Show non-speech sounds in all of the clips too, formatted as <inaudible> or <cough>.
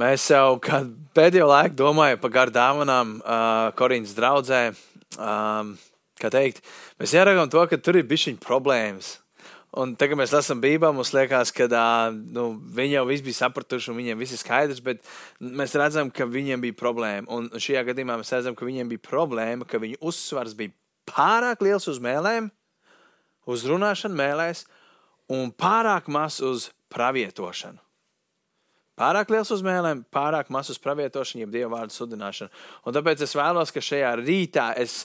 Mēs jau <laughs> pēdējo laiku domājam par garu dāvanām uh, Korīnas draudzē. Um, kā teikt, mēs ieraugām to, ka tur ir bišķiņa problēmas. Un tagad mēs lasām Bībeli, mums liekas, ka uh, nu, viņi jau viss bija sapratuši un viņiem viss ir skaidrs, bet mēs redzam, ka viņiem bija problēma. Un šajā gadījumā mēs redzam, ka viņiem bija problēma, ka viņu uzsvars bija pārāk liels uz mēlēm, uz runāšanu mēlēs un pārāk maz uz pravietošanu. Pārāk liels uz mēlēm, pārāk maz uz pravietošanu, jeb dievu vārdu sludināšanu. Un tāpēc es vēlos, ka šajā rītā es,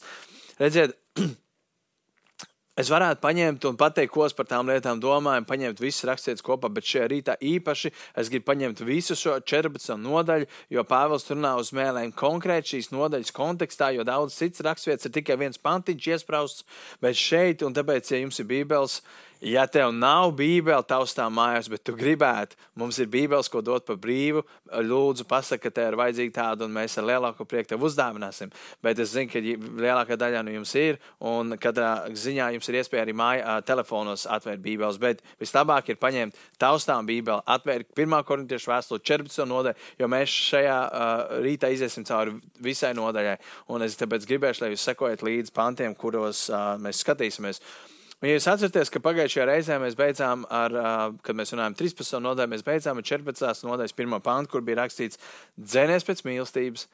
redziet, <clears throat> Es varētu paņemt un pateikt, ko es par tām lietām domāju, paņemt visas rakstītas kopā, bet šajā rītā īpaši es gribu paņemt visu šo 14 nodaļu, jo Pāvils runā uz mēlēm konkrēti šīs nodaļas kontekstā, jo daudz cits rakstvietas ir tikai viens pantiņš iesprausts, bet šeit, un tāpēc, ja jums ir bībeles, Ja tev nav bībele taustā mājās, bet tu gribētu, mums ir bībeles, ko dot par brīvu, lūdzu, pasaka, ka tev ir vajadzīga tāda, un mēs ar lielāko prieku tev uzdāvināsim. Bet es zinu, ka lielākā daļa no jums ir, un katrā ziņā jums ir iespēja arī mājā telefonos atvērt bībeles. Bet vislabāk ir paņemt taustām bībeli, atvērt 1. korintiešu vēstuli 14. nodaļu, jo mēs šajā uh, rītā iziesim cauri visai nodaļai. Un es tāpēc gribēšu, lai jūs sekojat līdzi pantiem, kuros uh, mēs skatīsimies. Ja jūs atceraties, ka pagājušajā reizē mēs beidzām ar, kad mēs runājām 13. nodaļu, mēs beidzām ar 14. nodaļas pirmo pantu, kur bija rakstīts dzēnies pēc mīlestības,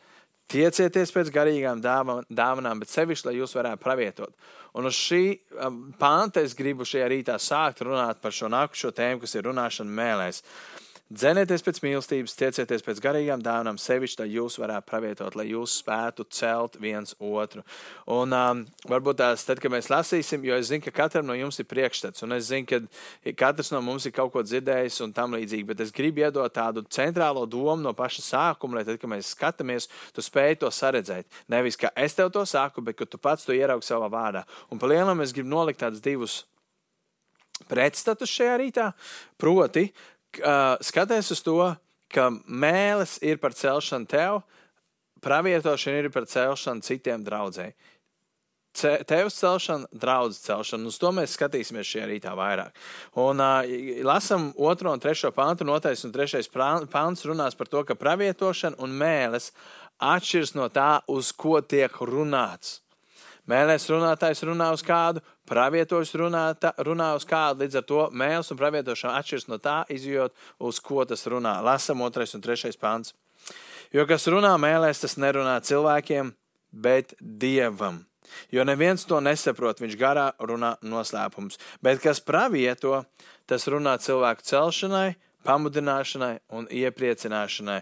tiecieties pēc garīgām dāvanām, bet sevišķi, lai jūs varētu pravietot. Un uz šī panta es gribu šajā rītā sākt runāt par šo nākušo tēmu, kas ir runāšana mēlēs. Dzenieties pēc mīlestības, tiecieties pēc garīgām dāvanām, sevišķi, lai jūs varētu pravietot, lai jūs spētu celt viens otru. Un um, varbūt tās, tad, kad mēs lasīsim, jo es zinu, ka katram no jums ir priekšstats, un es zinu, ka katrs no mums ir kaut ko dzirdējis un tam līdzīgi, bet es gribu iedot tādu centrālo domu no paša sākuma, lai tad, kad mēs skatāmies, tu spēj to saredzēt. Nevis, ka es tev to saku, bet ka tu pats to ieraugi savā vārdā. Un pa lielam es gribu nolikt tādus divus pretstatus šajā rītā, proti, skaties uz to, ka mēlis ir par celšanu tev, pravietošana ir par celšanu citiem draudzēji. Tevs celšana, draudzes celšana. Uz to mēs skatīsimies šajā rītā vairāk. Un uh, lasam otro un trešo pantu. Notais un trešais pants runās par to, ka pravietošana un mēlis atšķiras no tā, uz ko tiek runāts. Mēlēs runātājs runā uz kādu, pravietojs runā, tā, runā uz kādu, līdz ar to mēls un pravietošana atšķiras no tā, izjūt, uz ko tas runā. Lasam otrais un trešais pants. Jo kas runā mēlēs, tas nerunā cilvēkiem, bet dievam. Jo neviens to nesaprot, viņš garā runā noslēpums. Bet kas pravieto, tas runā cilvēku celšanai, pamudināšanai un iepriecināšanai.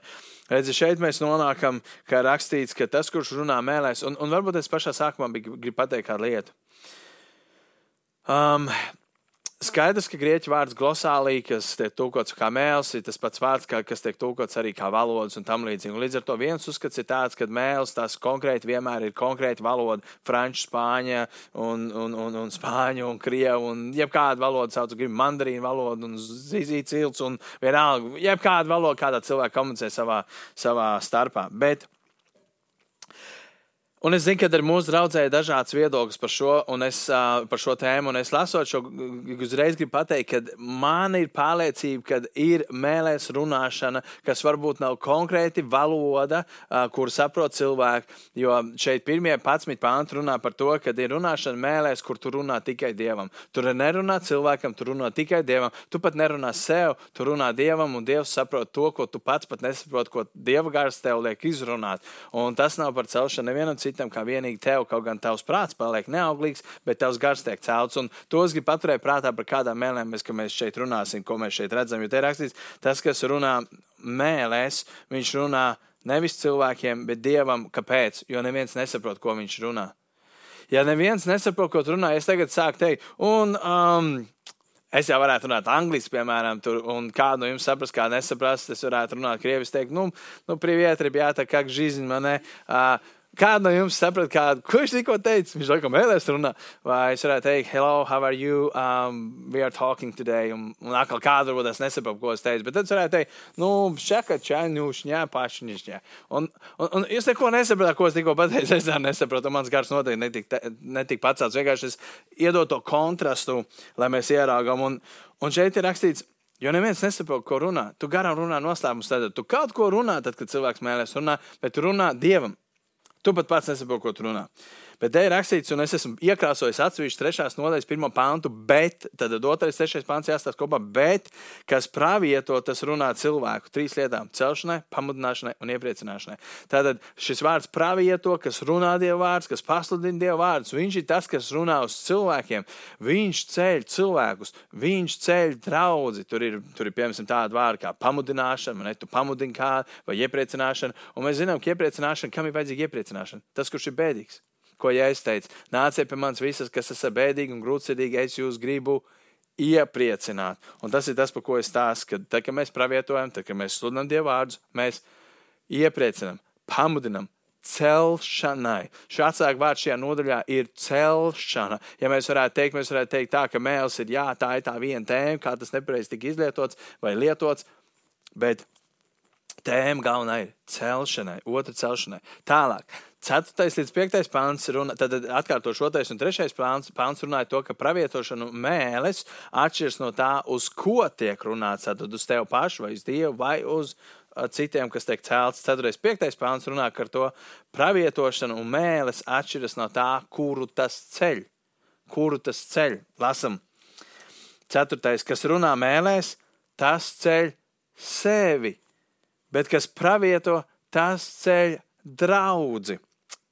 Redzi, šeit mēs nonākam, kā rakstīts, ka tas, kurš runā mēlēs, un, un varbūt es pašā sākumā gribu pateikt kādu lietu. Um, Skaidrs, ka grieķu vārds glosālī, kas tiek tulkots kā mēls, ir tas pats vārds, kā, kas tiek tulkots arī kā valodas un tam līdzīgi. Un līdz ar to viens uzskats ir tāds, ka mēls tas konkrēti vienmēr ir konkrēti valoda, franču, spāņa un, un, un, un spāņu un krievu un jebkāda valoda sauc, grib mandarīnu valodu un zīzīt cilts un vienalga, jebkāda valoda, kādā cilvēka komunicē savā, savā starpā. Bet Un es zinu, ka ar mūsu draugai ir dažāds viedoklis par šo, es, par šo tēmu. Es lasot šo, uzreiz gribu pateikt, ka man ir pārliecība, ka ir mēlēs runāšana, kas varbūt nav konkrēti valoda, kur saprot cilvēki. Jo šeit pirmie 11 pānti runā par to, ka ir runāšana mēlēs, kur tu runā tikai dievam. Tur nerunā cilvēkam, tu runā tikai dievam. Tu pat nerunā sev, tu runā dievam, un dievs saprot to, ko tu pats pat nesaproti, ko dieva gars tev liek izrunāt. Un tas nav par celšanu nevienam citam citam, kā vienīgi tev, kaut gan tavs prāts paliek neauglīgs, bet tavs gars tiek celts. Un tos grib paturēt prātā, par kādām mēlēm mēs, ka mēs šeit runāsim, ko mēs šeit redzam. Jo te ir rakstīts, tas, kas runā mēlēs, viņš runā nevis cilvēkiem, bet dievam. Kāpēc? Jo neviens nesaprot, ko viņš runā. Ja neviens nesaprot, ko tu runā, es tagad sāku teikt, un um, Es jau varētu runāt angliski, piemēram, tur, un kādu no jums saprast, kā nesaprast. Es varētu runāt krieviski, teikt, nu, nu priviet, ribjāta, kā gžīziņa manē. Uh, Kādu no jums saprot, kādu, ko viņš tikko teica? Viņš laikam vēlēs runāt. Vai es varētu teikt, hello, how are you? Um, we are talking today. Un, un atkal kādu varbūt es nesaprotu, ko es teicu. Bet tad es varētu teikt, nu, šaka, čaņu, šņā, pašņišņā. Un, un, un jūs neko nesaprotat, ko es tikko pateicu. Es arī nesaprotu. Mans gars noteikti netika, netika pacelts. Vienkārši es iedot to kontrastu, lai mēs ieraugam. Un, un šeit ir rakstīts, Jo neviens nesaprot, ko runā. Tu garām runā noslēpums, tad tu kaut ko runā, tad, kad cilvēks mēlēs runā, bet runā dievam. Tu pat pats nesaproti, ko tu runā. Bet te ir rakstīts, un es esmu iekrāsojis atsevišķi trešās nodaļas pirmo pantu, bet tad otrais, trešais pants jāstāsta kopā, bet kas pravieto, tas runā cilvēku trīs lietām - celšanai, pamudināšanai un iepriecināšanai. Tātad šis vārds pravieto, kas runā Dieva vārds, kas pasludina Dieva vārdus, viņš ir tas, kas runā uz cilvēkiem. Viņš ceļ cilvēkus, viņš ceļ draudzi. Tur ir, tur ir piemēram tāda vārda kā pamudināšana, ne tu pamudini kādu vai iepriecināšana. Un mēs zinām, ka iepriecināšana, kam ir vajadzīga iepriecināšana? Tas, kurš ir bēdīgs ko Jēzus teica. Nāciet pie manis visas, kas esat bēdīgi un grūtsirdīgi, es jūs gribu iepriecināt. Un tas ir tas, par ko es stāstu, ka tad, kad mēs pravietojam, tad, kad mēs sludinām Dievu vārdus, mēs iepriecinām, pamudinām. Celšanai. Šāds vārds šajā nodaļā ir celšana. Ja mēs varētu teikt, mēs varētu teikt tā, ka mēls ir jā, tā ir tā viena tēma, kā tas nepareizi tika izlietots vai lietots, bet tēma galvenā ir celšanai, otra celšanai. Tālāk, 4. līdz 5. pāns runā, tad atkārtošu 2. un 3. pāns, pāns runāja to, ka pravietošana mēlis atšķiras no tā, uz ko tiek runāts. Tad uz tevi pašu, vai uz Dievu, vai uz uh, citiem, kas tiek celts. 4. un 5. pāns runā par to, pravietošana un mēlis atšķiras no tā, kuru tas ceļ. Kuru tas ceļ? Lasam. 4. kas runā mēlēs, tas ceļ sevi, bet kas pravieto, tas ceļ draugu.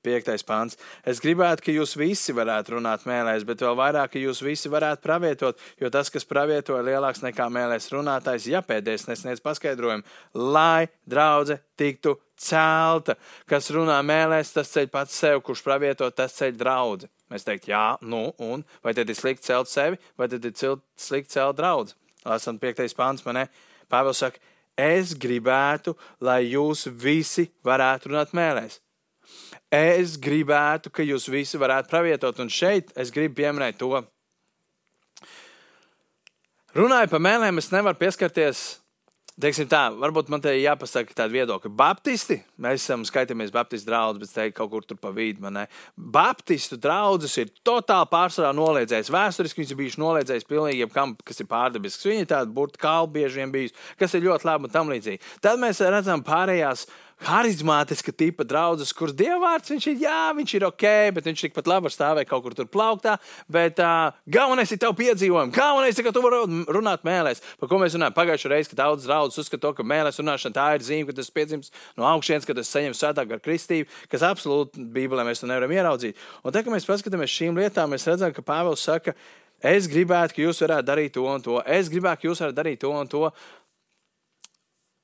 25. pāns. Es gribētu, ka jūs visi varētu runāt mēlēs, bet vēl vairāk, ka jūs visi varētu pravietot, jo tas, kas pravieto, ir lielāks nekā mēlēs runātājs, ja pēdējais nesniedz paskaidrojumu, lai draudze tiktu celta. Kas runā mēlēs, tas ceļ pats sev, kurš pravieto, tas ceļ draudzi. Mēs teiktu, jā, nu, un vai tad ir slikti celt sevi, vai tad ir slikti celt draudzi? Lasam, 5. pāns manē, Pāvils saka, es gribētu, lai jūs visi varētu runāt mēlēs. Es gribētu, ka jūs visi varētu pravietot, un šeit es gribu pieminēt to. Runājot par mēlēm, es nevaru pieskarties teiksim tā, varbūt man te jāpasaka tāda viedokļa. Baptisti, mēs esam skaitāmies Baptistu draugus, bet te kaut kur tur pa vidu. Baptistu draugus ir totāli pārsvarā noliedzējis. Vēsturiski viņš ir bijis noliedzējis pilnīgi jebkam, kas ir pārdabisks. Viņi ir tādi burti kalbi bieži vien bijis, kas ir ļoti labi un tam līdzīgi. Tad mēs redzam pārējās harizmātiska tipa draugs, kurš dievvvārds viņš ir, jā, viņš ir ok, bet viņš tikpat labi var stāvēt kaut kur tur plauktā. Bet uh, galvenais ir tev piedzīvojumi. Galvenais ir, ka tu vari runāt mēlēs. Par ko mēs runājam pagājušajā reizē, kad daudz draugus uzskata, ka mēlēs runāšana tā ir zīme, ka tas piedzimts no augšas, ka tas saņem svētāk ar kristību, kas absolūti Bībelē mēs to nevaram ieraudzīt. Un tā, kad mēs paskatāmies šīm lietām, mēs redzam, ka Pāvils saka, es gribētu, ka jūs varētu darīt to un to. Es gribētu, ka jūs varētu darīt to un to.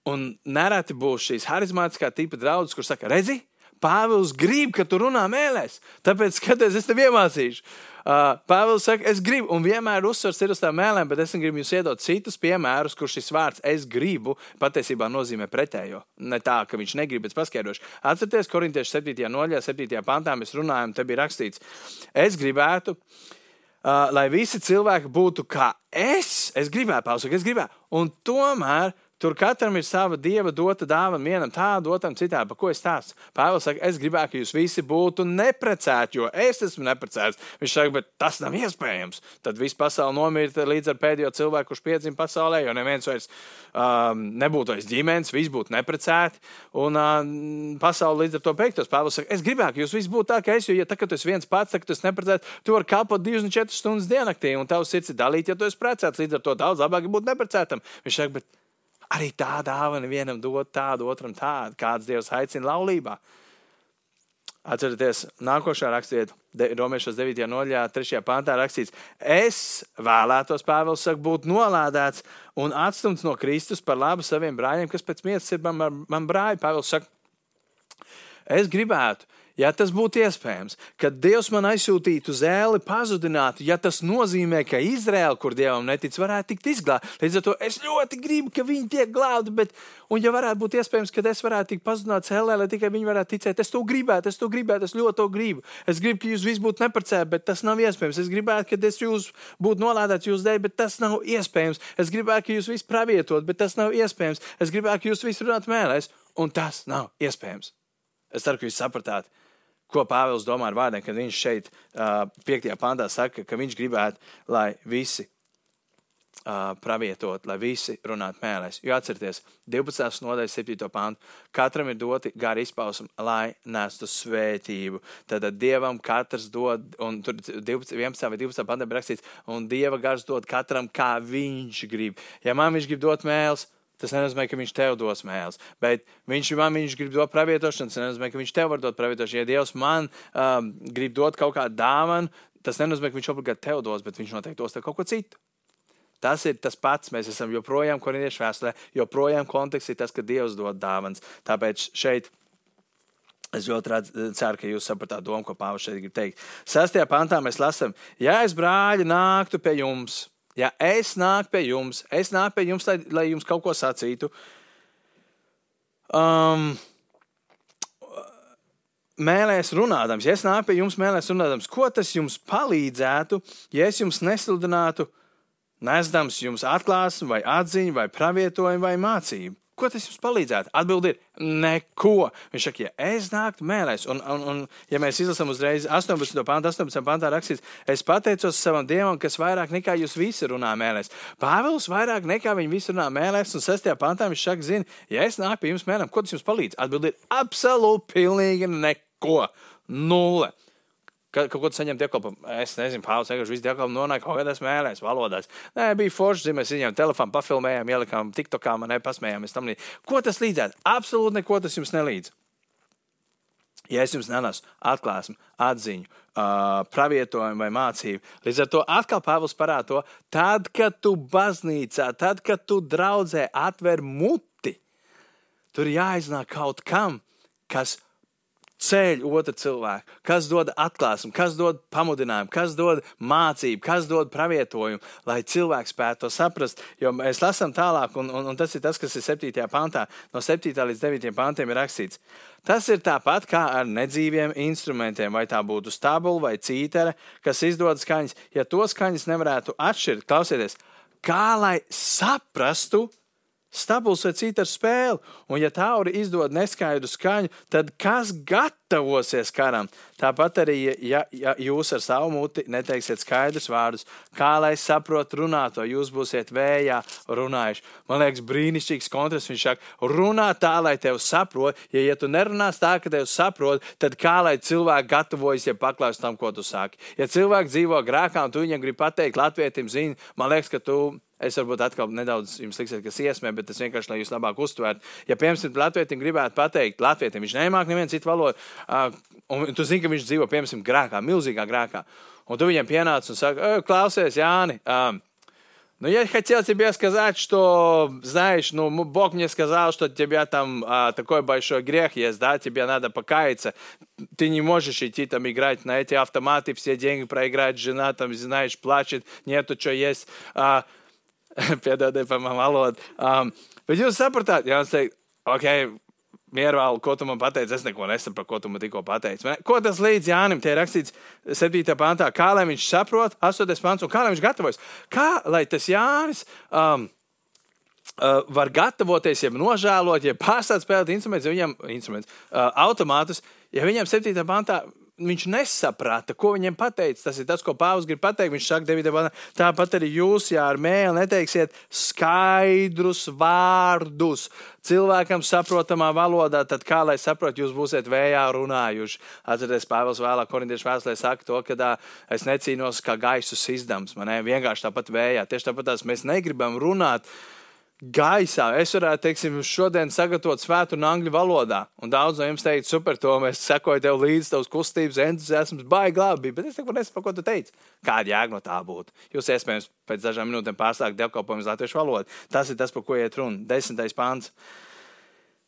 Un nereti būs šīs harizmātiskā tipa draudzes, kur saka, redzi, Pāvils grib, ka tu runā mēlēs. Tāpēc, skaties, es tev iemācīšu. Uh, Pāvils saka, es gribu, un vienmēr uzsvars ir uz tām mēlēm, bet es gribu jums iedot citus piemērus, kur šis vārds es gribu patiesībā nozīmē pretējo. Ne tā, ka viņš negrib, bet paskaidrošu. Atcerieties, Korintiešu 7. noļā, 7. pantā mēs runājam, te bija rakstīts, es gribētu. Uh, lai visi cilvēki būtu kā es, es gribēju, Pāvils, es gribēju, un tomēr Tur katram ir sava dieva dota dāvana, vienam tādu, otram citādi. Par ko es stāstu? Pāvils saka, es gribētu, ka jūs visi būtu neprecēti, jo es esmu neprecēts. Viņš saka, bet tas nav iespējams. Tad viss pasaule nomirta līdz ar pēdējo cilvēku, kurš piedzima pasaulē, jo neviens vairs um, nebūtu aiz ģimenes, visi būtu neprecēti. Un um, pasaule līdz ar to beigtos. Pāvils saka, es gribētu, ka jūs visi būtu tā, kā es, jo, ja tā, tu esi viens pats, tad tu esi neprecēts, tu vari kalpot 24 stundas diennaktī, un tavs sirds ir dalīta, ja tu esi precēts. Līdz ar to daudz labāk būt neprecētam. Viņš saka, bet Arī tā dāvana vienam dot tādu, otram tādu, kāds Dievs aicina laulībā. Atcerieties, nākošā rakstiet, Romiešos 9. noļā, 3. pāntā rakstīts, es vēlētos, Pāvils saka, būt nolādēts un atstumts no Kristus par labu saviem brāļiem, kas pēc miesas ir man, man brāļi. Pāvils saka, es gribētu, Ja tas būtu iespējams, kad Dievs man aizsūtītu zēli pazudināt, ja tas nozīmē, ka Izraēla, kur Dievam netic, varētu tikt izglābta. Līdz ar to es ļoti gribu, ka viņi tiek glābti, bet, un ja varētu būt iespējams, ka es varētu tikt pazudināts hellē, lai tikai viņi varētu ticēt, es to gribētu, es to gribētu, es ļoti to gribu. Es gribu, ka jūs visi būtu neprecēti, bet tas nav iespējams. Es gribētu, ka es jūs būtu nolādēts jūsu dēļ, bet tas nav iespējams. Es gribētu, ka jūs visi pravietot, bet tas nav iespējams. Es gribētu, ka jūs visi runātu mēlēs, un tas nav iespējams. Es ceru, ka jūs sapratāt ko Pāvils domā ar vārdiem, kad viņš šeit, uh, 5. pantā, saka, ka viņš gribētu, lai visi pravietot, lai visi runātu mēlēs. Jo atcerieties, 12. nodaļas 7. pāntu. Katram ir doti gari izpausmi, lai nestu svētību. Tad Dievam katrs dod, un tur 12, 11. vai 12. pāntā ir rakstīts, un Dieva gars dod katram, kā viņš grib. Ja man viņš grib dot mēlus, Tas nenozīmē, ka viņš tev dos mēlus, bet viņš man viņš grib dot pravietošanu. Tas nenozīmē, ka viņš tev var dot pravietošanu. Ja Dievs man um, grib dot kaut kādu dāvanu, tas nenozīmē, ka viņš obligāti tev dos, bet viņš noteikti dos tev kaut ko citu. Tas ir tas pats. Mēs esam joprojām korejiešu vēsturē, joprojām konteksts ir tas, ka Dievs dod dāvāns. Tāpēc šeit es ļoti ceru, ka jūs sapratāt domu, ko Pāvils šeit grib teikt. Sestajā pantā mēs lasām, ja es brāļi nāktu pie jums, ja es nāku pie jums, es nāku pie jums, lai, lai jums kaut ko sacītu. Um, mēlēs runādams, ja es nāku pie jums, mēlēs runādams, ko tas jums palīdzētu, ja es jums nesludinātu nesdams jums atklāsmi, vai atziņu, vai pravietojumu, vai mācību. Ko tas jums palīdzētu? Atbildi ir neko. Viņš saka, ja es nāktu mēlēs, un, un, un ja mēs izlasām uzreiz 18. pāntā, 18. pāntā rakstīts, es pateicos savam dievam, kas vairāk nekā jūs visi runā mēlēs. Pāvils vairāk nekā viņi visi runā mēlēs, un 6. pāntā viņš saka, zina, ja es nāku pie jums mēlēm, ko tas jums palīdz? Atbildi ir absolūti pilnīgi neko. Nulle. Ka, kaut ko saņemt dievkalpojumu. Es nezinu, Pāvils vienkārši visu dievkalpojumu nonāca kaut kādās mēlēs, valodās. Nē, bija forši, mēs viņam telefonu pafilmējām, ielikām TikTokā, man nepasmējāmies tam līdzīgi. Ko tas līdzētu? Absolūti neko tas jums nelīdz. Ja es jums nenesu atklāsmi, atziņu, uh, pravietojumu vai mācību, līdz ar to atkal Pāvils parāda to, tad, kad tu baznīcā, tad, kad tu draudzē atver muti, tur jāiznāk kaut kam, kas ceļ otru cilvēku, kas dod atklāsmu, kas dod pamudinājumu, kas dod mācību, kas dod pravietojumu, lai cilvēks spētu to saprast. Jo mēs lasām tālāk, un, un, un tas ir tas, kas ir 7. pantā, no 7. līdz 9. pantiem ir rakstīts. Tas ir tāpat kā ar nedzīviem instrumentiem, vai tā būtu stabula vai cītara, kas izdod skaņas. Ja to skaņas nevarētu atšķirt, klausieties, kā lai saprastu, Stabuls vai cita spēle, un ja tauri izdod neskaidru skaņu, tad kas gatavosies karam? Tāpat arī, ja, ja jūs ar savu muti neteiksiet skaidrus vārdus, kā lai saprotu runāto, jūs būsiet vējā runājuši. Man liekas, brīnišķīgs kontrasts. Viņš saka, runā tā, lai tevi saprot. Ja, ja tu nerunās tā, ka tevi saprot, tad kā lai cilvēki gatavojas, ja paklaus tam, ko tu saki. Ja cilvēks dzīvo grēkā un tu viņam grib pateikt, latvietim zini, man liekas, ka tu Es varbūt atkal nedaudz jums liksiet, kas iesmē, bet tas vienkārši, lai jūs labāk uztvērtu. Ja, piemēram, Latvijam gribētu pateikt, Latvijam viņš nemāk nevienu citu valodu, uh, un tu zini, ka viņš dzīvo, piemēram, grēkā, milzīgā grēkā, un tu viņam pienāc un saki, klausies, Jāni, uh, Ну, я хотел тебе сказать, что, знаешь, ну, Бог мне сказал, что у тебя там а, такой большой грех есть, да, тебе надо покаяться. Ты не можешь идти там играть на эти автоматы, все деньги проиграть, жена там, знаешь, плачет, нету что есть. А, <laughs> Piedodiet par manu valodu. Um, bet jūs sapratāt, jā, es teiktu, ok, Miervēl, ko tu man pateici? Es neko nesaprotu, ko tu man tikko pateici. Ko tas līdz Jānim te ir rakstīts 7. pantā? Kā lai viņš saprot, 8. pants, un kā lai viņš gatavojas? Kā lai tas Jānis um, uh, var gatavoties, ja nožēlot, ja pārstāt spēlēt instrumentus, ja viņam instruments, uh, automātus, ja viņam 7. pantā viņš nesaprata, ko viņam pateica. Tas ir tas, ko Pāvils grib pateikt. Viņš saka, Davidam, tāpat arī jūs, ja ar mēlu neteiksiet skaidrus vārdus cilvēkam saprotamā valodā, tad kā lai saprotu, jūs būsiet vējā runājuši. Atcerieties, Pāvils vēlāk korintiešu vēstulē saka to, ka es necīnos kā gaisus izdams, man vienkārši tāpat vējā. Tieši tāpat mēs negribam runāt gaisā. Es varētu, teiksim, šodien sagatavot svētu un angļu valodā. Un daudz no jums teikt, super, to mēs sekojam tev līdzi, tavs kustības, entuziasms, baigi labi. Bet es neko nesaprotu, ko tu teici. Kāda jēga no tā būtu? Jūs iespējams pēc dažām minūtēm pārsākt dievkalpojumu uz latviešu valodu. Tas ir tas, par ko iet runa. Desmitais pāns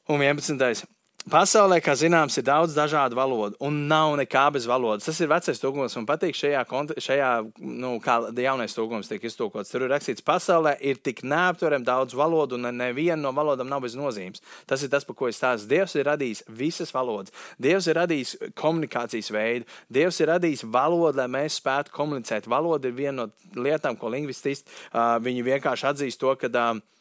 un vienpadsmitais. Pasaulē, kā zināms, ir daudz dažādu valodu, un nav nekā bez valodas. Tas ir vecais tūkojums. Man patīk, šajā, šajā nu, kā jaunais tūkojums tiek iztūkots. Tur ir rakstīts, ka pasaulē ir tik neaptverami daudz valodu, un neviena no valodām nav bez nozīmes. Tas ir tas, par ko es stāstu. Dievs ir radījis visas valodas. Dievs ir radījis komunikācijas veidu. Dievs ir radījis valodu, lai mēs spētu komunicēt. Valoda ir viena no lietām, ko lingvististi uh, vienkārši atzīst to, ka. Uh,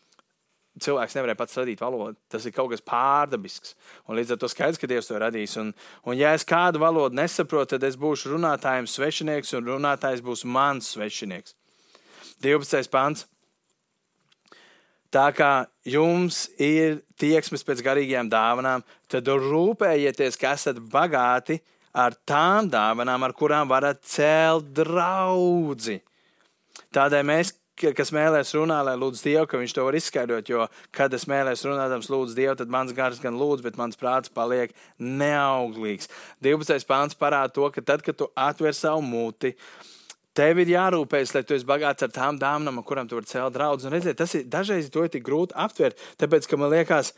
cilvēks nevarēja pats radīt valodu. Tas ir kaut kas pārdabisks. Un līdz ar to skaidrs, ka Dievs to radīs. Un, un ja es kādu valodu nesaprotu, tad es būšu runātājiem svešinieks, un runātājs būs mans svešinieks. 12. pāns. Tā kā jums ir tieksmes pēc garīgajām dāvanām, tad rūpējieties, ka esat bagāti ar tām dāvanām, ar kurām varat celt draudzi. Tādēļ mēs, kas mēlēs runā, lai lūdzu Dievu, ka viņš to var izskaidrot, jo, kad es mēlēs runādams lūdzu Dievu, tad mans gars gan lūdz, bet mans prāts paliek neauglīgs. 12. pāns parāda to, ka tad, kad tu atver savu muti, Tev ir jārūpējas, lai tu esi bagāts ar tām dāmanām, ar kurām tu vari celt draugus. Redziet, tas ir dažreiz to ir tik grūti aptvert, tāpēc, ka man liekas,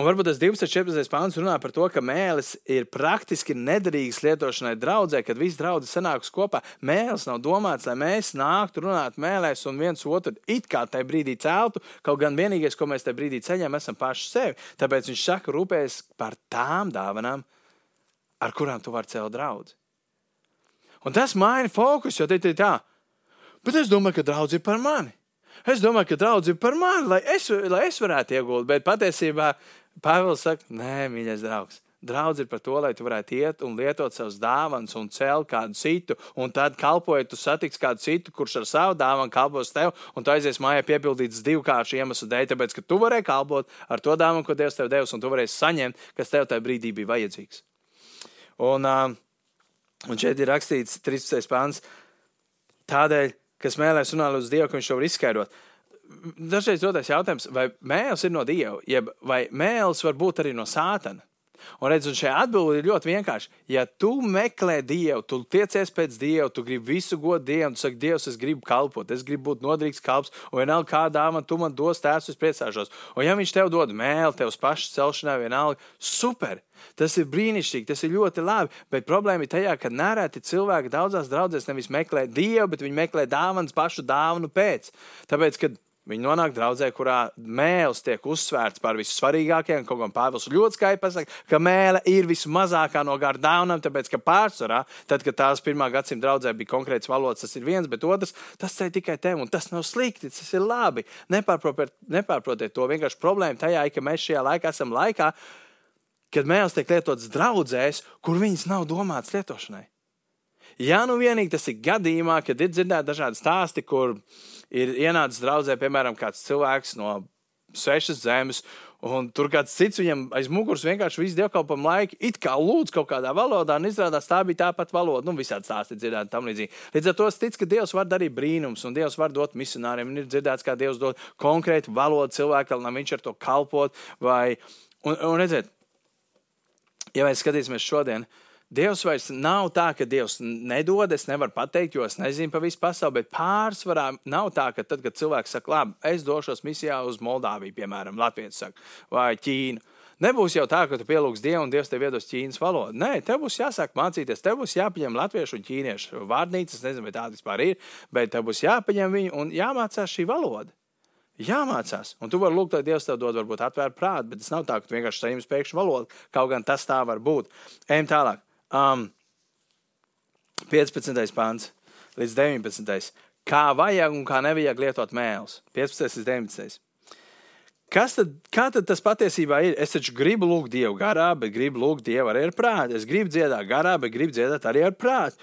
un varbūt tas 12. 14. pāns runā par to, ka mēlis ir praktiski nederīgs lietošanai draudzē, kad visi draugi sanāks kopā. Mēlis nav domāts, lai mēs nāktu runāt mēlēs un viens otru it kā tajā brīdī celtu, kaut gan vienīgais, ko mēs tajā brīdī ceļam, esam paši sevi. Tāpēc viņš saka, rūpējas par tām dāvanām, ar kurām tu vari celt draugus. Un tas maina fokus, jo te ir tā, bet es domāju, ka draudz ir par mani. Es domāju, ka draudz ir par mani, lai es, lai es varētu iegūt, bet patiesībā Pāvils saka, nē, mīļais draugs. Draudz ir par to, lai tu varētu iet un lietot savus dāvanas un celt kādu citu, un tad kalpojot, tu satiks kādu citu, kurš ar savu dāvanu kalpos tev, un tu aizies mājā piepildīts divkāršu iemeslu dēļ, tāpēc, ka tu varēji kalpot ar to dāvanu, ko Dievs tev devis, un tu varēsi saņemt, kas tev tajā brīdī bija vajadzīgs. Un, Un šeit ir rakstīts 13. pāns. Tādēļ, kas mēlēs runāt uz Dievu, viņš to var izskaidrot. Dažreiz rodas jautājums, vai mēls ir no Dieva, jeb vai mēls var būt arī no sātana. Un redz, un šī atbilde ir ļoti vienkārša. Ja tu meklē Dievu, tu tiecies pēc Dieva, tu gribi visu godu Dievam, tu saki, Dievs, es gribu kalpot, es gribu būt noderīgs kalps, un vienalga kādā man tu man dos tēvs, es priecāšos. Un ja viņš tev dod mēli, tev uz pašu celšanai vienalga, super! Tas ir brīnišķīgi, tas ir ļoti labi. Bet problēma ir tajā, ka nereti cilvēki daudzās draudzēs nevis meklē Dievu, bet viņi meklē dāvanas pašu dāvanu pēc. Tāpēc, kad Viņi nonāk draudzē, kurā mēls tiek uzsvērts par vissvarīgākajiem. Kaut gan Pāvils ļoti skaidri pasakā, ka mēlē ir vismazākā no gara dāvanām, tāpēc ka pārsvarā, tad, kad tās pirmā gadsimta draudzē bija konkrēts valodas, tas ir viens, bet otrs, tas ir tikai tev, un tas nav slikti, tas ir labi. Nepārprotiet, nepārprotiet to. Vienkārši problēma tajā ir, ka mēs šajā laikā esam laikā, kad mēls tiek lietots draudzēs, kur viņas nav domāts lietošanai. Ja nu vienīgi tas ir gadījumā, kad ir dzirdēti dažādi stāsti, kur ir ienācis draudzē, piemēram, kāds cilvēks no svešas zemes, un tur kāds cits viņam aiz muguras vienkārši visu dievkalpojumu laiku it kā lūdz kaut kādā valodā, un izrādās tā bija tāpat valoda. Nu, visādi stāsti dzirdēti tam līdzīgi. Līdz ar to es ticu, ka Dievs var darīt brīnums, un Dievs var dot misionāriem. Un ir dzirdēts, kā Dievs dod konkrētu valodu cilvēkam, lai viņš ar to kalpot. Vai, un, un redziet, ja mēs skatīsimies šodien, uh, Dievs vairs nav tā, ka Dievs nedod, es nevaru pateikt, jo es nezinu par visu pasauli, bet pārsvarā nav tā, ka tad, kad cilvēks saka, labi, es došos misijā uz Moldāviju, piemēram, Latvijas saka, vai Ķīnu. Nebūs jau tā, ka tu pielūgsi Dievu un Dievs tev iedos ķīnas valodu. Nē, tev būs jāsāk mācīties, tev būs jāpaņem latviešu un ķīniešu vārnīcas, nezinu, vai tāda vispār ir, bet tev būs jāpaņem viņu un jāmācās šī valoda. Jāmācās. Un tu vari lūgt, lai Dievs tev dod, varbūt atvērt prātu, bet tas nav tā, ka tu vienkārši saņem pēkšņu valodu. Kaut gan tas tā var būt. Ejam tālāk. Um, 15. pāns līdz 19. Kā vajag un kā nevajag lietot mēlus. 15. līdz 19. Kas tad, tad tas patiesībā ir? Es taču gribu lūgt Dievu garā, bet gribu lūgt Dievu arī ar prātu. Es gribu dziedāt garā, bet gribu dziedāt arī ar prātu.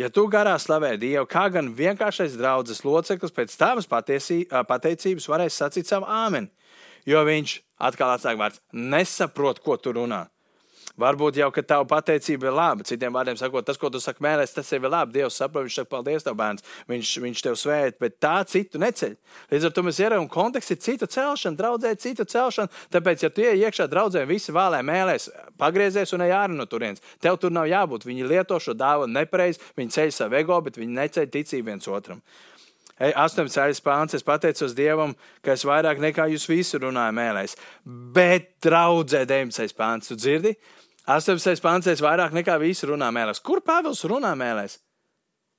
Ja tu garā slavē Dievu, kā gan vienkāršais draudzes loceklis pēc tavas pateicības varēs sacīt savu āmeni, jo viņš, atkal atsāk vārds, nesaprot, ko tu runā. Varbūt jau, tava pateicība ir laba. Citiem vārdiem sakot, tas, ko tu saki mērēs, tas ir labi. Dievs saprot, viņš saka, paldies, tev bērns. Viņš, viņš tev svēt, bet tā citu neceļ. Līdz ar to mēs ieraudzām, konteksts ir citu celšana, draudzē citu celšana. Tāpēc, ja tu ej iekšā draudzē, visi vēlē mēlēs, pagriezies un ej ārā no turienes. Tev tur nav jābūt. Viņi lieto šo dāvanu nepareizi, viņi ceļ savu ego, bet viņi neceļ ticību viens otram. 18. pāns, es pateicos Dievam, ka es vairāk nekā jūs visi runāju mēlēs. Bet draudzē 19. pāns, tu dzirdi? 18. pāns vairāk nekā visi runā mēlēs. Kur Pāvils runā mēlēs?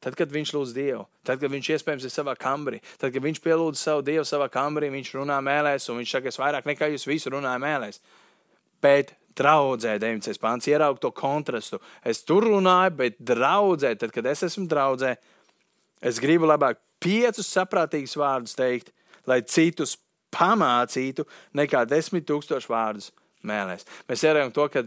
Tad, kad viņš lūdz Dievu, tad, kad viņš iespējams ir savā kambarī, tad, kad viņš pielūdz savu Dievu savā kambarī, viņš runā mēlēs, un viņš saka, es vairāk nekā jūs visi runājat mēlēs. Bet draudzē, 19. pāns, ieraug to kontrastu. Es tur runāju, bet draudzē, tad, kad es esmu draudzē, es gribu labāk piecus saprātīgus vārdus teikt, lai citus pamācītu, nekā desmit tūkstošu vārdus mēlēs. Mēs ieraudzām to, ka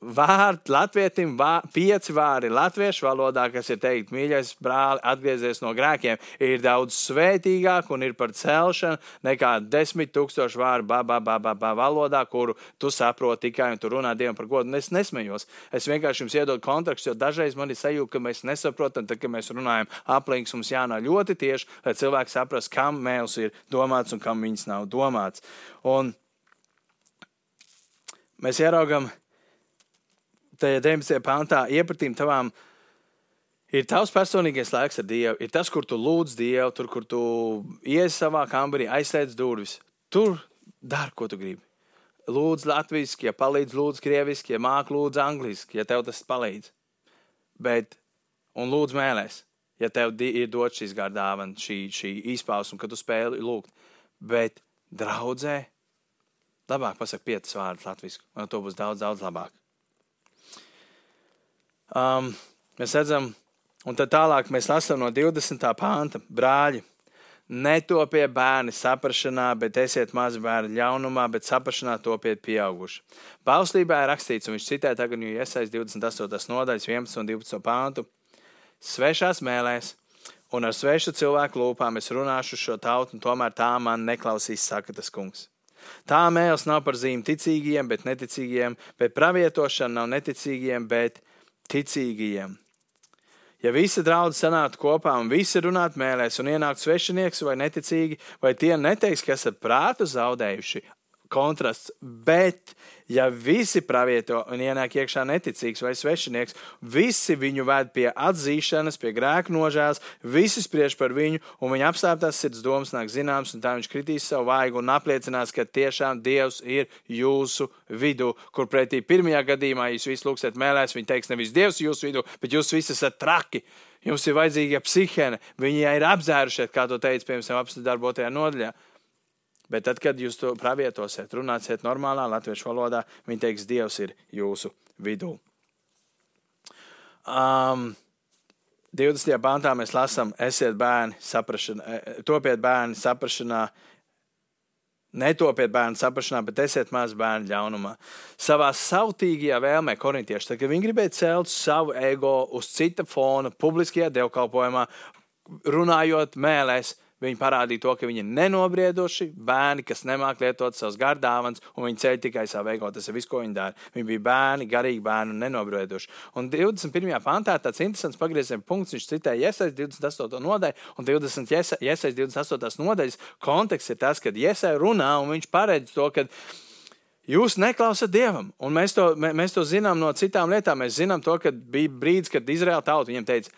vārdi latvietim, vā, pieci vārdi latviešu valodā, kas ir teikt, mīļais brāli, atgriezies no grēkiem, ir daudz svētīgāk un ir par celšanu nekā desmit tūkstošu vārdu babā, babā, babā valodā, kuru tu saproti tikai un tu runā Dievam par godu. Un es nesmējos. Es vienkārši jums iedodu kontekstu, jo dažreiz man ir sajūta, ka mēs nesaprotam, tad, kad mēs runājam aplinks, mums jānāk ļoti tieši, lai cilvēki saprast, kam mēls ir domāts un kam viņas nav domāts. Un mēs ieraugam, tajā 19. pāntā iepratīm tavām ir tavs personīgais laiks ar Dievu. Ir tas, kur tu lūdz Dievu, tur, kur tu iesi savā kambarī, aizsēdz durvis. Tur dari, ko tu gribi. Lūdzu, latviešu, ja palīdz, lūdzu, krieviski, ja māki, lūdzu, angliski, ja tev tas palīdz. Bet, un lūdzu, mēlēs, ja tev ir dots šīs gardāvana, šī, šī izpausme, kad tu spēli lūgt. Bet, draudzē, labāk pasak piecas vārdus latviešu, un to būs daudz, daudz labāk. Um, mēs redzam, un tad tālāk mēs lasām no 20. pānta, brāļi. Netopiet bērni saprašanā, bet esiet mazi bērni ļaunumā, bet saprašanā topiet pieauguši. Bauslībā ir rakstīts, un viņš citē tagad, jo iesaist 28. nodaļas 11 un 12. pāntu. Svešās mēlēs un ar svešu cilvēku lūpām es runāšu šo tautu, un tomēr tā man neklausīs, saka tas kungs. Tā mēls nav par zīmi ticīgiem, bet neticīgiem, bet pravietošana nav neticīgiem, bet ticīgajiem. Ja visi draugi sanāktu kopā un visi runātu mēlēs un ienāktu svešinieks vai neticīgi, vai tie neteiks, ka esat prātu zaudējuši, kontrasts. Bet, ja visi pravieto un ienāk iekšā neticīgs vai svešinieks, visi viņu ved pie atzīšanas, pie grēka nožēlas, visi spriež par viņu, un viņa apstātās sirds domas nāk zināms, un tā viņš kritīs savu vaigu un apliecinās, ka tiešām Dievs ir jūsu vidū, kur pretī pirmajā gadījumā jūs visi lūksiet mēlēs, viņi teiks nevis Dievs jūsu vidū, bet jūs visi esat traki. Jums ir vajadzīga psihēna, viņi ir apzērušies, kā to teica, piemēram, apstāties darbotajā nodaļā. Bet tad, kad jūs to pravietosiet, runāsiet normālā latviešu valodā, viņi teiks, Dievs ir jūsu vidū. Um, 20. pāntā mēs lasām, esiet bērni, e, e, topiet bērni saprašanā, netopiet bērnu saprašanā, bet esiet mazi bērni ļaunumā. Savā sautīgajā vēlmē, korintieši, tad, kad viņi gribēja celt savu ego uz cita fona, publiskajā dievkalpojumā, runājot mēlēs, Viņi parādīja to, ka viņi ir nenobrieduši bērni, kas nemāk lietot savus gardāvans, un viņi ceļ tikai savu ego. Tas ir viss, ko viņi dara. Viņi bija bērni, garīgi bērni un nenobrieduši. Un 21. pantā tāds interesants pagrieziena punkts. Viņš citēja Iesaist 28. nodaļu, un 20. Iesaist 28. nodaļas konteksts ir tas, kad Iesaist runā, un viņš paredz to, ka Jūs neklausāt Dievam, un mēs to, mēs to zinām no citām lietām. Mēs zinām to, ka bija brīdis, kad Izraēla tauta viņam teica,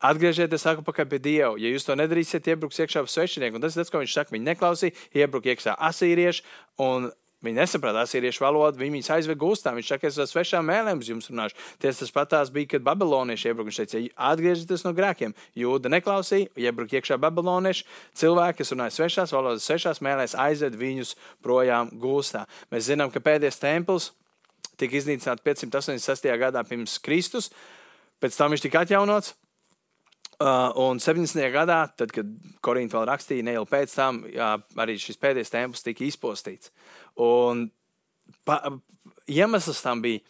Atgriezieties atpakaļ pie Dieva. Ja jūs to nedarīsiet, iebruks iekšā svešinieku. Un tas ir tas, ko viņš saka. Viņi neklausīja, iebruka iekšā asīrieši. Un Viņi nesaprata asīriešu valodu, viņi viņus aizveda gūstā. Viņš saka, es ar svešām mēlēm jums runāšu. Ties tas patās bija, kad babilonieši iebruka. Viņš teica, atgriezieties no grēkiem. Jūda neklausīja, iebruka iekšā babilonieši. Cilvēki, kas runāja svešās valodas, svešās mēlēs, aizved viņus projām gūstā. Mēs zinām, ka pēdējais templis tika iznīcināts 586. gadā pirms Kristus. Pēc tam viņš tika atjaunots. Uh, un 70. gadā, tad, kad Korinta vēl rakstīja, neilgi pēc tam, jā, arī šis pēdējais templis tika izpostīts. Un pa, iemesls tam bija,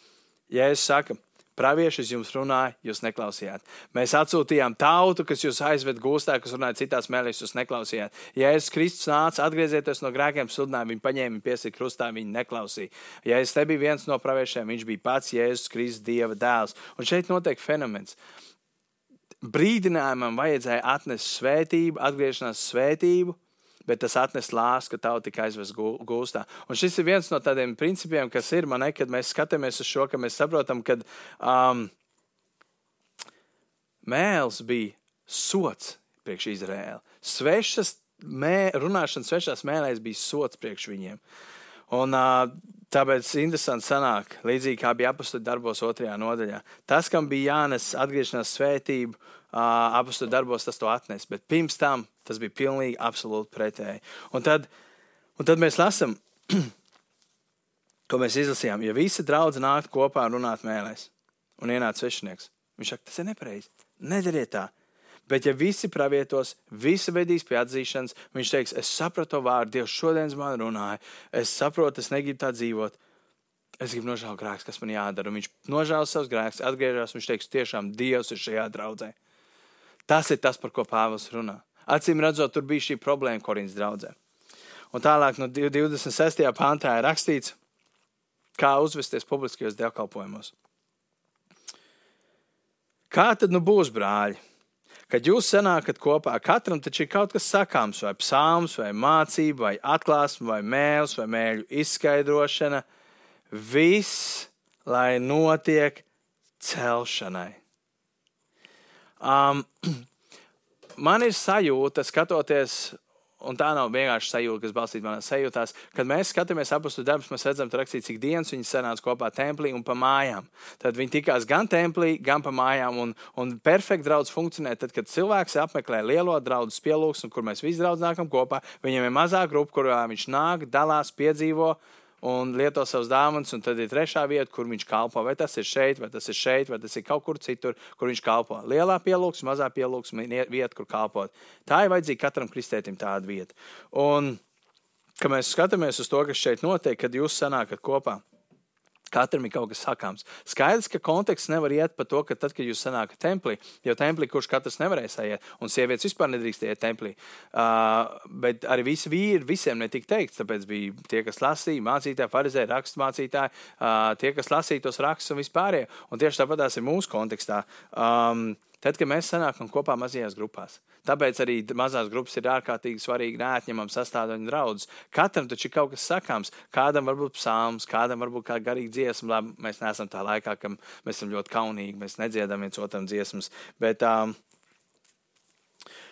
ja es saku, praviešus jums runāja, jūs neklausījāt. Mēs atsūtījām tautu, kas jūs aizved gūstā, kas runāja citās mēlēs, jūs neklausījāt. Ja es Kristus nāca, atgriezieties no grēkiem, sludināja, viņi paņēma, viņi piesika krustā, viņi neklausīja. Ja es te biju viens no praviešiem, viņš bija pats Jēzus Kristus, Dieva dēls. Un šeit notiek fenomens. Uh, brīdinājumam vajadzēja atnest svētību, atgriešanās svētību, bet tas atnes lāstu, ka tauta tika aizvest gūstā. Un šis ir viens no tādiem principiem, kas ir man, kad mēs skatāmies uz šo, ka mēs saprotam, ka um, mēls bija sots priekš Izraēla. Svešas mē, runāšana svešās mēlēs bija sots priekš viņiem. Un, uh, Tāpēc interesanti sanāk, līdzīgi kā bija apakstu darbos otrajā nodaļā. Tas, kam bija jānes atgriešanās svētību, uh, apakstu darbos tas to atnes, bet pirms tam tas bija pilnīgi absolūti pretēji. Un tad, un tad mēs lasām, <clears throat> ko mēs izlasījām. Ja visi draugi nāktu kopā un runātu mēlēs, un ienāca svešinieks, viņš saka, tas ir nepareizi. Nedariet tā. Bet, ja visi pravietos, visi vedīs pie atzīšanas, viņš teiks, es sapratu to vārdu, Dievs šodien man runāja, es saprotu, es negribu tā dzīvot. es gribu nožēlot grēkus, kas man jādara. Un viņš nožēlo savus grēkus, atgriežas, viņš teiks, tiešām Dievs ir šajā draudzē. Tas ir tas, par ko Pāvils runā. Acīm redzot, tur bija šī problēma Korintas draudzē. Un tālāk no 26. pāntā ir rakstīts, kā uzvesties publiskajos dievkalpojumos. Kā tad nu būs, brāļi? Kad jūs sanākat kopā, katram taču ir kaut kas sakāms, vai psalms, vai mācība, vai atklāsme, vai mēls, vai mēļu izskaidrošana. Viss, lai notiek celšanai. Um, <clears throat> man ir sajūta, skatoties Un tā nav vienkārši sajūta, kas balstīta manā sajūtās. Kad mēs skatāmies apakstu darbus, mēs redzam, rakstīts, cik dienas viņi sanāca kopā templī un pa mājām. Tad viņi tikās gan templī, gan pa mājām. Un, un perfekti draudz funkcionē tad, kad cilvēks apmeklē lielo draugu pielūgsmu, kur mēs visi draudz nākam kopā. Viņam ir mazā grupa, kurā viņš nāk, dalās, piedzīvo un lieto savus dāvanas, un tad ir trešā vieta, kur viņš kalpo. Vai tas ir šeit, vai tas ir šeit, vai tas ir kaut kur citur, kur viņš kalpo. Lielā pielūgsme, mazā pielūgsme, vieta, kur kalpot. Tā ir vajadzīga katram kristētim tāda vieta. Un, kad mēs skatāmies uz to, kas šeit notiek, kad jūs sanākat kopā, Katram ir kaut kas sakāms. Skaidrs, ka konteksts nevar iet par to, ka tad, kad jūs sanākat templī, jo templī, kurš katrs nevarēs iet, un sievietes vispār nedrīkst iet templī, uh, bet arī visi vīri, visiem netika teikts, tāpēc bija tie, kas lasīja, mācītāji, farizēji, raksturmācītāji, uh, tie, kas lasīja tos rakstus un vispārējie. Un tieši tāpat tās ir mūsu kontekstā. Um, Tad, kad mēs sanākam kopā mazajās grupās, tāpēc arī mazās grupas ir ārkārtīgi svarīgi neatņemama sastāvdaļa draudzes. Katram taču ir kaut kas sakāms, kādam varbūt psalms, kādam varbūt kā garīga dziesma. Labi, mēs neesam tā laikā, ka mēs esam ļoti kaunīgi, mēs nedziedam viens otram dziesmas. Bet, um,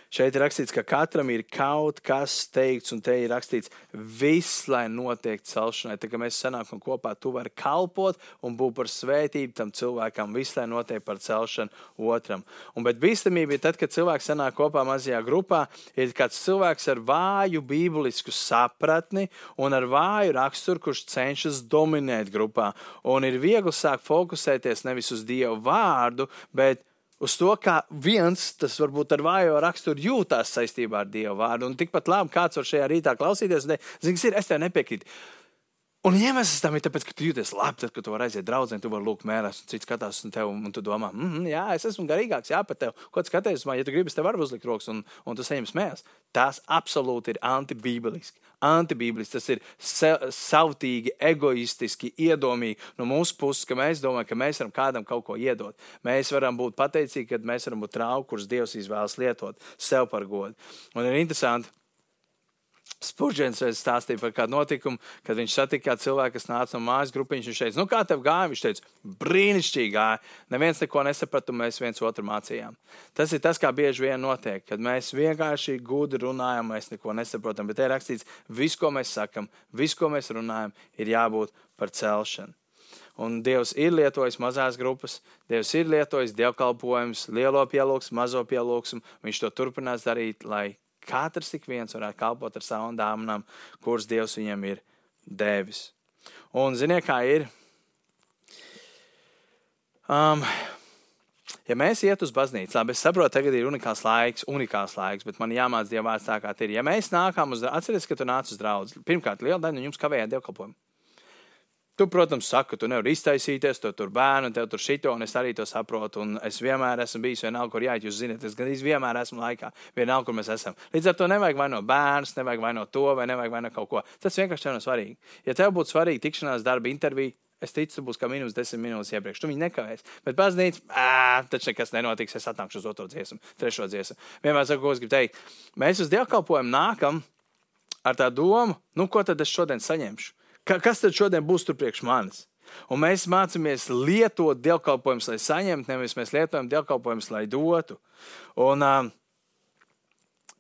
Šeit ir rakstīts, ka katram ir kaut kas teikts, un te ir rakstīts, viss, lai notiek celšanai. Tā kā mēs sanākam kopā, tu vari kalpot un būt par svētību tam cilvēkam, viss, lai notiek par celšanu otram. Un, bet bīstamība ir tad, kad cilvēks sanāk kopā mazajā grupā, ir kāds cilvēks ar vāju bībelisku sapratni un ar vāju raksturu, kurš cenšas dominēt grupā. Un ir viegli sākt fokusēties nevis uz Dievu vārdu, bet uz to, kā viens tas varbūt ar vājo raksturu jūtās saistībā ar Dievu vārdu. Un tikpat labi kāds var šajā rītā klausīties, un teikt, es tev nepiekrītu. Un iemesls tam ir tas, ka tu jūties labi, tad, kad tu vari aiziet draudzē, tu vari lūgt mērās, un cits skatās uz tevi, un tu domā, mm, jā, es esmu garīgāks, jā, pat tev. Ko tu skaties, man, ja tu gribi, tev varu uzlikt rokas, un, un tu saņem smējās. Tas absolūti ir antibībeliski. Antibībeliski tas ir savtīgi, egoistiski, iedomīgi no mūsu puses, ka mēs domājam, ka mēs varam kādam kaut ko iedot. Mēs varam būt pateicīgi, ka mēs varam būt trauki, kurus Dievs izvēlas lietot sev par godu. Un ir interesanti, Spurģents reiz stāstīja par kādu notikumu, kad viņš satika cilvēku, kas nāca no mājas grupiņas. Viņš teica, nu kā tev gāja? Viņš teica, brīnišķīgi gāja. Neviens neko nesaprata, mēs viens otru mācījām. Tas ir tas, kā bieži vien notiek, kad mēs vienkārši gudri runājam, mēs neko nesaprotam. Bet te ir rakstīts, viss, ko mēs sakam, viss, ko mēs runājam, ir jābūt par celšanu. Un Dievs ir lietojis mazās grupas, Dievs ir lietojis dievkalpojumus, lielo pielūgsmu, mazo pielūgsmu. Viņš to turpinās darīt, lai katrs ik viens varētu kalpot ar savām dāvanām, kuras Dievs viņam ir devis. Un ziniet, kā ir? Um, ja mēs iet uz baznīcu, labi, es saprotu, tagad ir unikāls laiks, unikāls laiks, bet man jāmācās Dieva vārds tā, kā ir. Ja mēs nākam uz, atcerieties, ka tu nāc uz draugu, pirmkārt, liela daļa no jums kavējā dievkalpojumu. Tu, protams, saki, tu nevari iztaisīties, tu tur bērnu, tev tur šito, un es arī to saprotu. Un es vienmēr esmu bijis vienalga, kur jāiet. Jūs zināt, es gan vienmēr esmu laikā, vienalga, kur mēs esam. Līdz ar to nevajag vainot bērnus, nevajag vainot to, vai nevajag vainot kaut ko. Tas vienkārši nav svarīgi. Ja tev būtu svarīgi tikšanās darba intervija, Es ticu, tu būsi kā minus desmit minūtes iepriekš. Tu viņu nekavēsi. Bet baznīca, taču nekas nenotiks. Es atnākšu uz otro dziesmu, trešo dziesmu. Vienmēr saku, ko es gribu teikt. Mēs uz dievkalpojumu nākam ar tā domu, nu, ko tad es šodien saņemšu. Ka, kas tad šodien būs tur priekš manis? Un mēs mācāmies lietot dievkalpojumus, lai saņemtu, nevis mēs lietojam dievkalpojumus, lai dotu. Un, uh,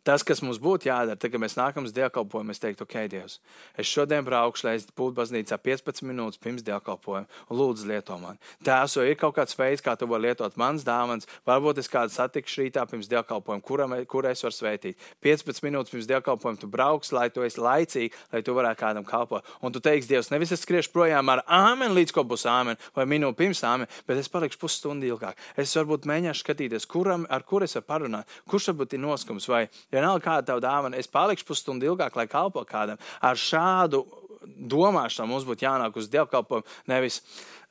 Tas, kas mums būtu jādara, tad, kad mēs nākam uz dievkalpojumu, es teiktu, ok, Dievs, es šodien braukšu, lai es būtu baznīcā 15 minūtes pirms dievkalpojuma, un lūdzu, lieto mani. Tēvs, vai ir kaut kāds veids, kā tu vari lietot manas dāvanas, varbūt es kādu satikšu rītā pirms dievkalpojuma, kuram, kur es varu svētīt. 15 minūtes pirms dievkalpojuma tu brauks, lai tu esi laicīgi, lai tu varētu kādam kalpot. Un tu teiksi, Dievs, nevis es skriešu projām ar āmeni, līdz ko būs āmeni, vai minūti pirms āmeni, bet es palikšu pusstundu ilgāk. Es varbūt mēģināšu skatīties, kuram, ar kur es varu parunāt, kurš varbūt ir noskums vai ja vienalga kāda tev dāvana, es palikšu pusstundu ilgāk, lai kalpo kādam. Ar šādu domāšana mums būtu jānāk uz dievkalpojumu. Nevis,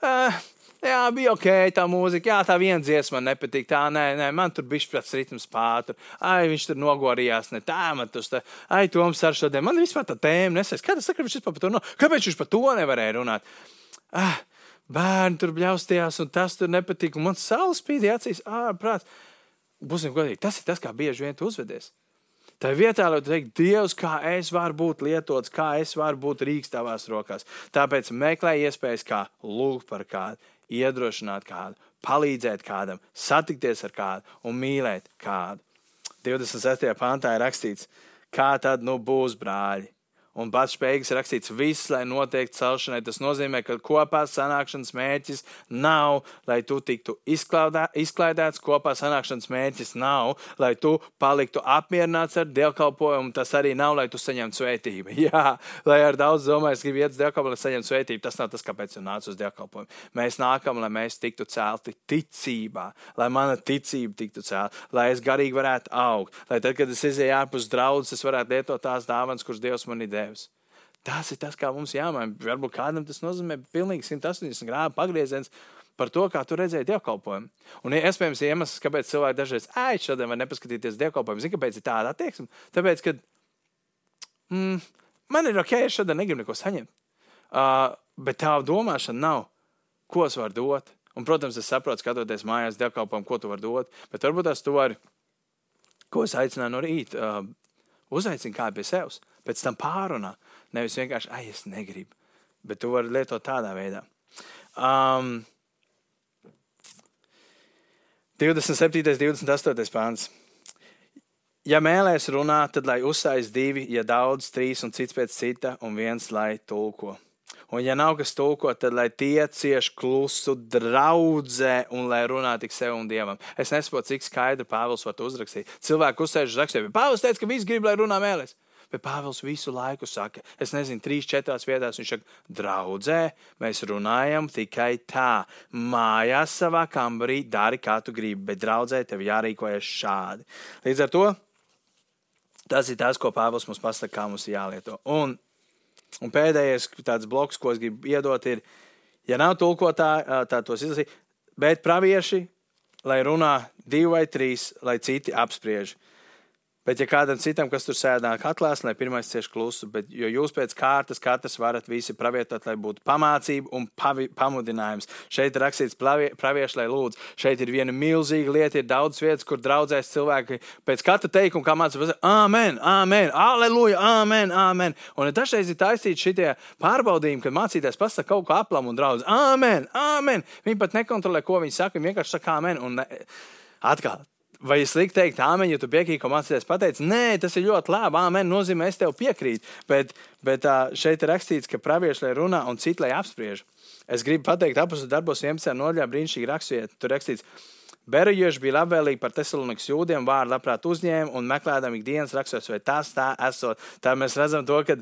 uh, jā, bija ok, tā mūzika, jā, tā viena dziesma man nepatīk. Tā, nē, nē, man tur bija šis ritms pātri. Ai, viņš tur nogorījās, ne tā, man tas tā, ai, Toms ar šodien. Man vispār tā tēma nesēs. Kā tas saka, viņš par to, no, kāpēc viņš par to nevarēja runāt? Ah, bērni tur bļaustījās, un tas tur nepatīk, man saules spīdīja acīs ārprāts. Būsim godīgi, tas ir tas, kā bieži vien tu uzvedies. Tā vietā, lai teiktu, Dievs, kā es varu būt lietots, kā es varu būt rīks tavās rokās. Tāpēc meklē iespējas, kā lūgt par kādu, iedrošināt kādu, palīdzēt kādam, satikties ar kādu un mīlēt kādu. 26. pāntā ir rakstīts, kā tad nu būs brāļi un pats spējīgs rakstīts viss, lai notiek celšanai. Tas nozīmē, ka kopā sanākšanas mērķis nav, lai tu tiktu izklaidā, izklaidēts, kopā sanākšanas mērķis nav, lai tu paliktu apmierināts ar dievkalpojumu. Tas arī nav, lai tu saņemtu svētību. <laughs> Jā, lai ar daudz domāju, es gribu iet uz dievkalpojumu, lai saņemtu svētību. Tas nav tas, kāpēc tu nāc uz dievkalpojumu. Mēs nākam, lai mēs tiktu celti ticībā, lai mana ticība tiktu celta, lai es garīgi varētu augt, lai tad, kad es izēju ārpus draudzes, es varētu lietot tās dāvanas, kuras Dievs man ir devis devis. Tas ir tas, kā mums jāmaina. Varbūt kādam tas nozīmē pilnīgi 180 grādu pagrieziens par to, kā tu redzēji dievkalpojumu. Un iespējams, iemesls, kāpēc cilvēki dažreiz ēd šodien var nepaskatīties dievkalpojumu, zina, kāpēc ir tāda attieksme. Tāpēc, ka mm, man ir ok, es šodien negribu neko saņemt. Uh, bet tā domāšana nav, ko es varu dot. Un, protams, es saprotu, skatoties mājās dievkalpojumu, ko tu vari dot. Bet varbūt tas tu vari, ko es aicināju no rīta, uh, uzaicini kādu pie sevis pēc tam pārunā. Nevis vienkārši, ah, es negribu. Bet tu vari lietot tādā veidā. Um, 27. un 28. pāns. Ja mēlēs runāt, tad lai uzstājas divi, ja daudz, trīs un cits pēc cita, un viens lai tulko. Un, ja nav kas tulko, tad lai tie cieš klusu draudzē un lai runā tik sev un dievam. Es nesaprotu, cik skaidri Pāvils var uzrakstīt. Cilvēku uzsēž uz rakstiem. Pāvils teica, ka visi grib, lai runā mēlēs. Bet Pāvils visu laiku saka, es nezinu, trīs, četrās vietās viņš saka, draudzē, mēs runājam tikai tā. Mājās savā kambarī dari, kā tu gribi, bet draudzē tev jārīkojas šādi. Līdz ar to tas ir tas, ko Pāvils mums pasaka, kā mums jālieto. Un, un pēdējais tāds bloks, ko es gribu iedot, ir, ja nav tulkotāji, tā tos izlasīt, bet pravieši, lai runā divi vai trīs, lai citi apspriež. Bet, ja kādam citam, kas tur sēdā katlās, lai pirmais cieš klusu, bet jo jūs pēc kārtas katrs varat visi pravietot, lai būtu pamācība un pavi, pamudinājums. Šeit ir rakstīts pravieši, lai lūdzu. Šeit ir viena milzīga lieta, ir daudz vietas, kur draudzēs cilvēki pēc katra teikuma, kā mācās, amen, amen, aleluja, amen, amen. Un dažreiz ir taisīti šitie pārbaudījumi, kad mācītājs pasaka kaut ko aplam un draudz, amen, amen. Viņi pat nekontrolē, ko viņi saka, viņi vienkārši saka amen. Un ne... atkal, Vai ir slikti teikt, āmen, ja tu piekrīti, ko mācīties pateicis? Nē, tas ir ļoti labi. Āmen nozīmē, es tev piekrītu. Bet, bet šeit ir rakstīts, ka pravieši lai runā un citi lai apspriež. Es gribu pateikt, apakšā darbos 11. nodaļā brīnišķīgi raksturiet. Tur rakstīts, Berejieši bija labvēlīgi par Tesalonikas jūdiem, vārdu labprāt uzņēma un meklējām ikdienas rakstos, vai tas tā esot. Tā mēs redzam to, ka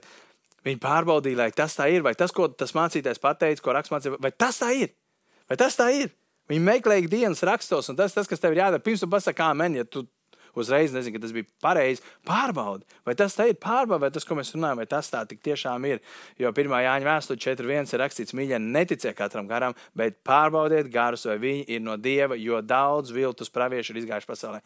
viņi pārbaudīja, vai tas tā ir, vai tas, ko tas mācītājs pateica, ko raksturmācīja, vai tas tā ir, vai tas tā ir. Viņi meklē dienas rakstos, un tas, tas kas tev ir jādara, pirms tu pasaki, kā man, ja tu uzreiz nezini, ka tas bija pareizi, pārbaudi. Vai tas tā ir pārbaudi, vai tas, ko mēs runājam, vai tas tā tiešām ir. Jo pirmā Jāņa vēsture 4.1 ir rakstīts, mīļie, neticiet katram garam, bet pārbaudiet garus, vai viņi ir no Dieva, jo daudz viltus praviešu ir izgājuši pasaulē.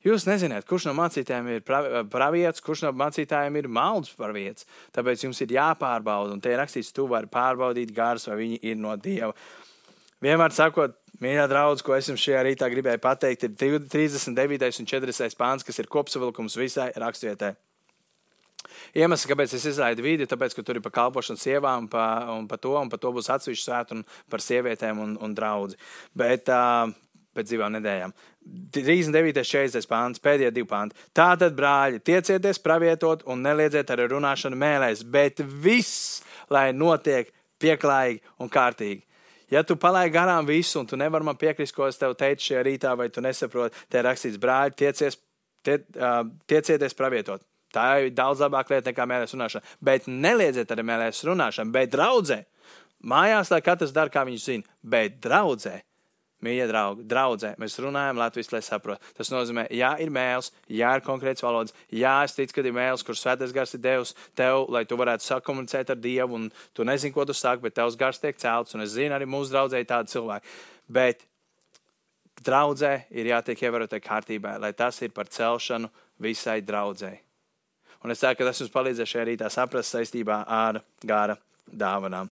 Jūs nezināt, kurš no mācītājiem ir pravietis, kurš no mācītājiem ir maldus pravietis. Tāpēc jums ir jāpārbauda, un te ir rakstīts, tu vari pārbaudīt garus, vai viņi ir no Dieva. Vienmēr sakot, mīļā draudzene, ko es jums šajā rītā gribēju pateikt, ir 39. un 40. pāns, kas ir kopsavilkums visai raksturvietai. Iemesls, kāpēc es izlaidu vidi, tāpēc, ka tur ir par kalpošanu sievām pa, un par to, un par to būs atsevišķi svētki un par sievietēm un, un draugu. Bet uh, pēc divām nedēļām. 39. 40. pāns, pēdējie divi pānti. Tātad, brāļi, tiecieties, pravietot un neliedziet ar runāšanu mēlēs, bet viss, lai notiek pieklājīgi un kārtīgi. Ja tu palaidi garām visu, un tu nevari man piekrist, ko es tev teicu šajā rītā, vai tu nesaproti, te ir rakstīts, brāļi, tiecies, tie, uh, tiecieties pravietot. Tā ir daudz labāka lieta nekā mēlēs runāšana. Bet neliedziet arī mēlēs runāšanu, bet draudzē. Mājās, lai katrs dara, kā viņš zina, bet draudzē Mīļie draugi, draudzē, mēs runājam Latvijas, lai saprotu. Tas nozīmē, ja ir mēls, ja ir konkrēts valodas, ja es ticu, ka ir mēls, kurš svētais gars ir devis tev, lai tu varētu sakomunicēt ar Dievu, un tu nezini, ko tu saki, bet tavs gars tiek celts, un es zinu, arī mūsu draudzē ir tādi cilvēki. Bet draudzē ir jātiek ievērotai kārtībai, lai tas ir par celšanu visai draudzē. Un es ceru, ka tas jums palīdzēs šajā rītā saprast saistībā ar gāra dāvanām.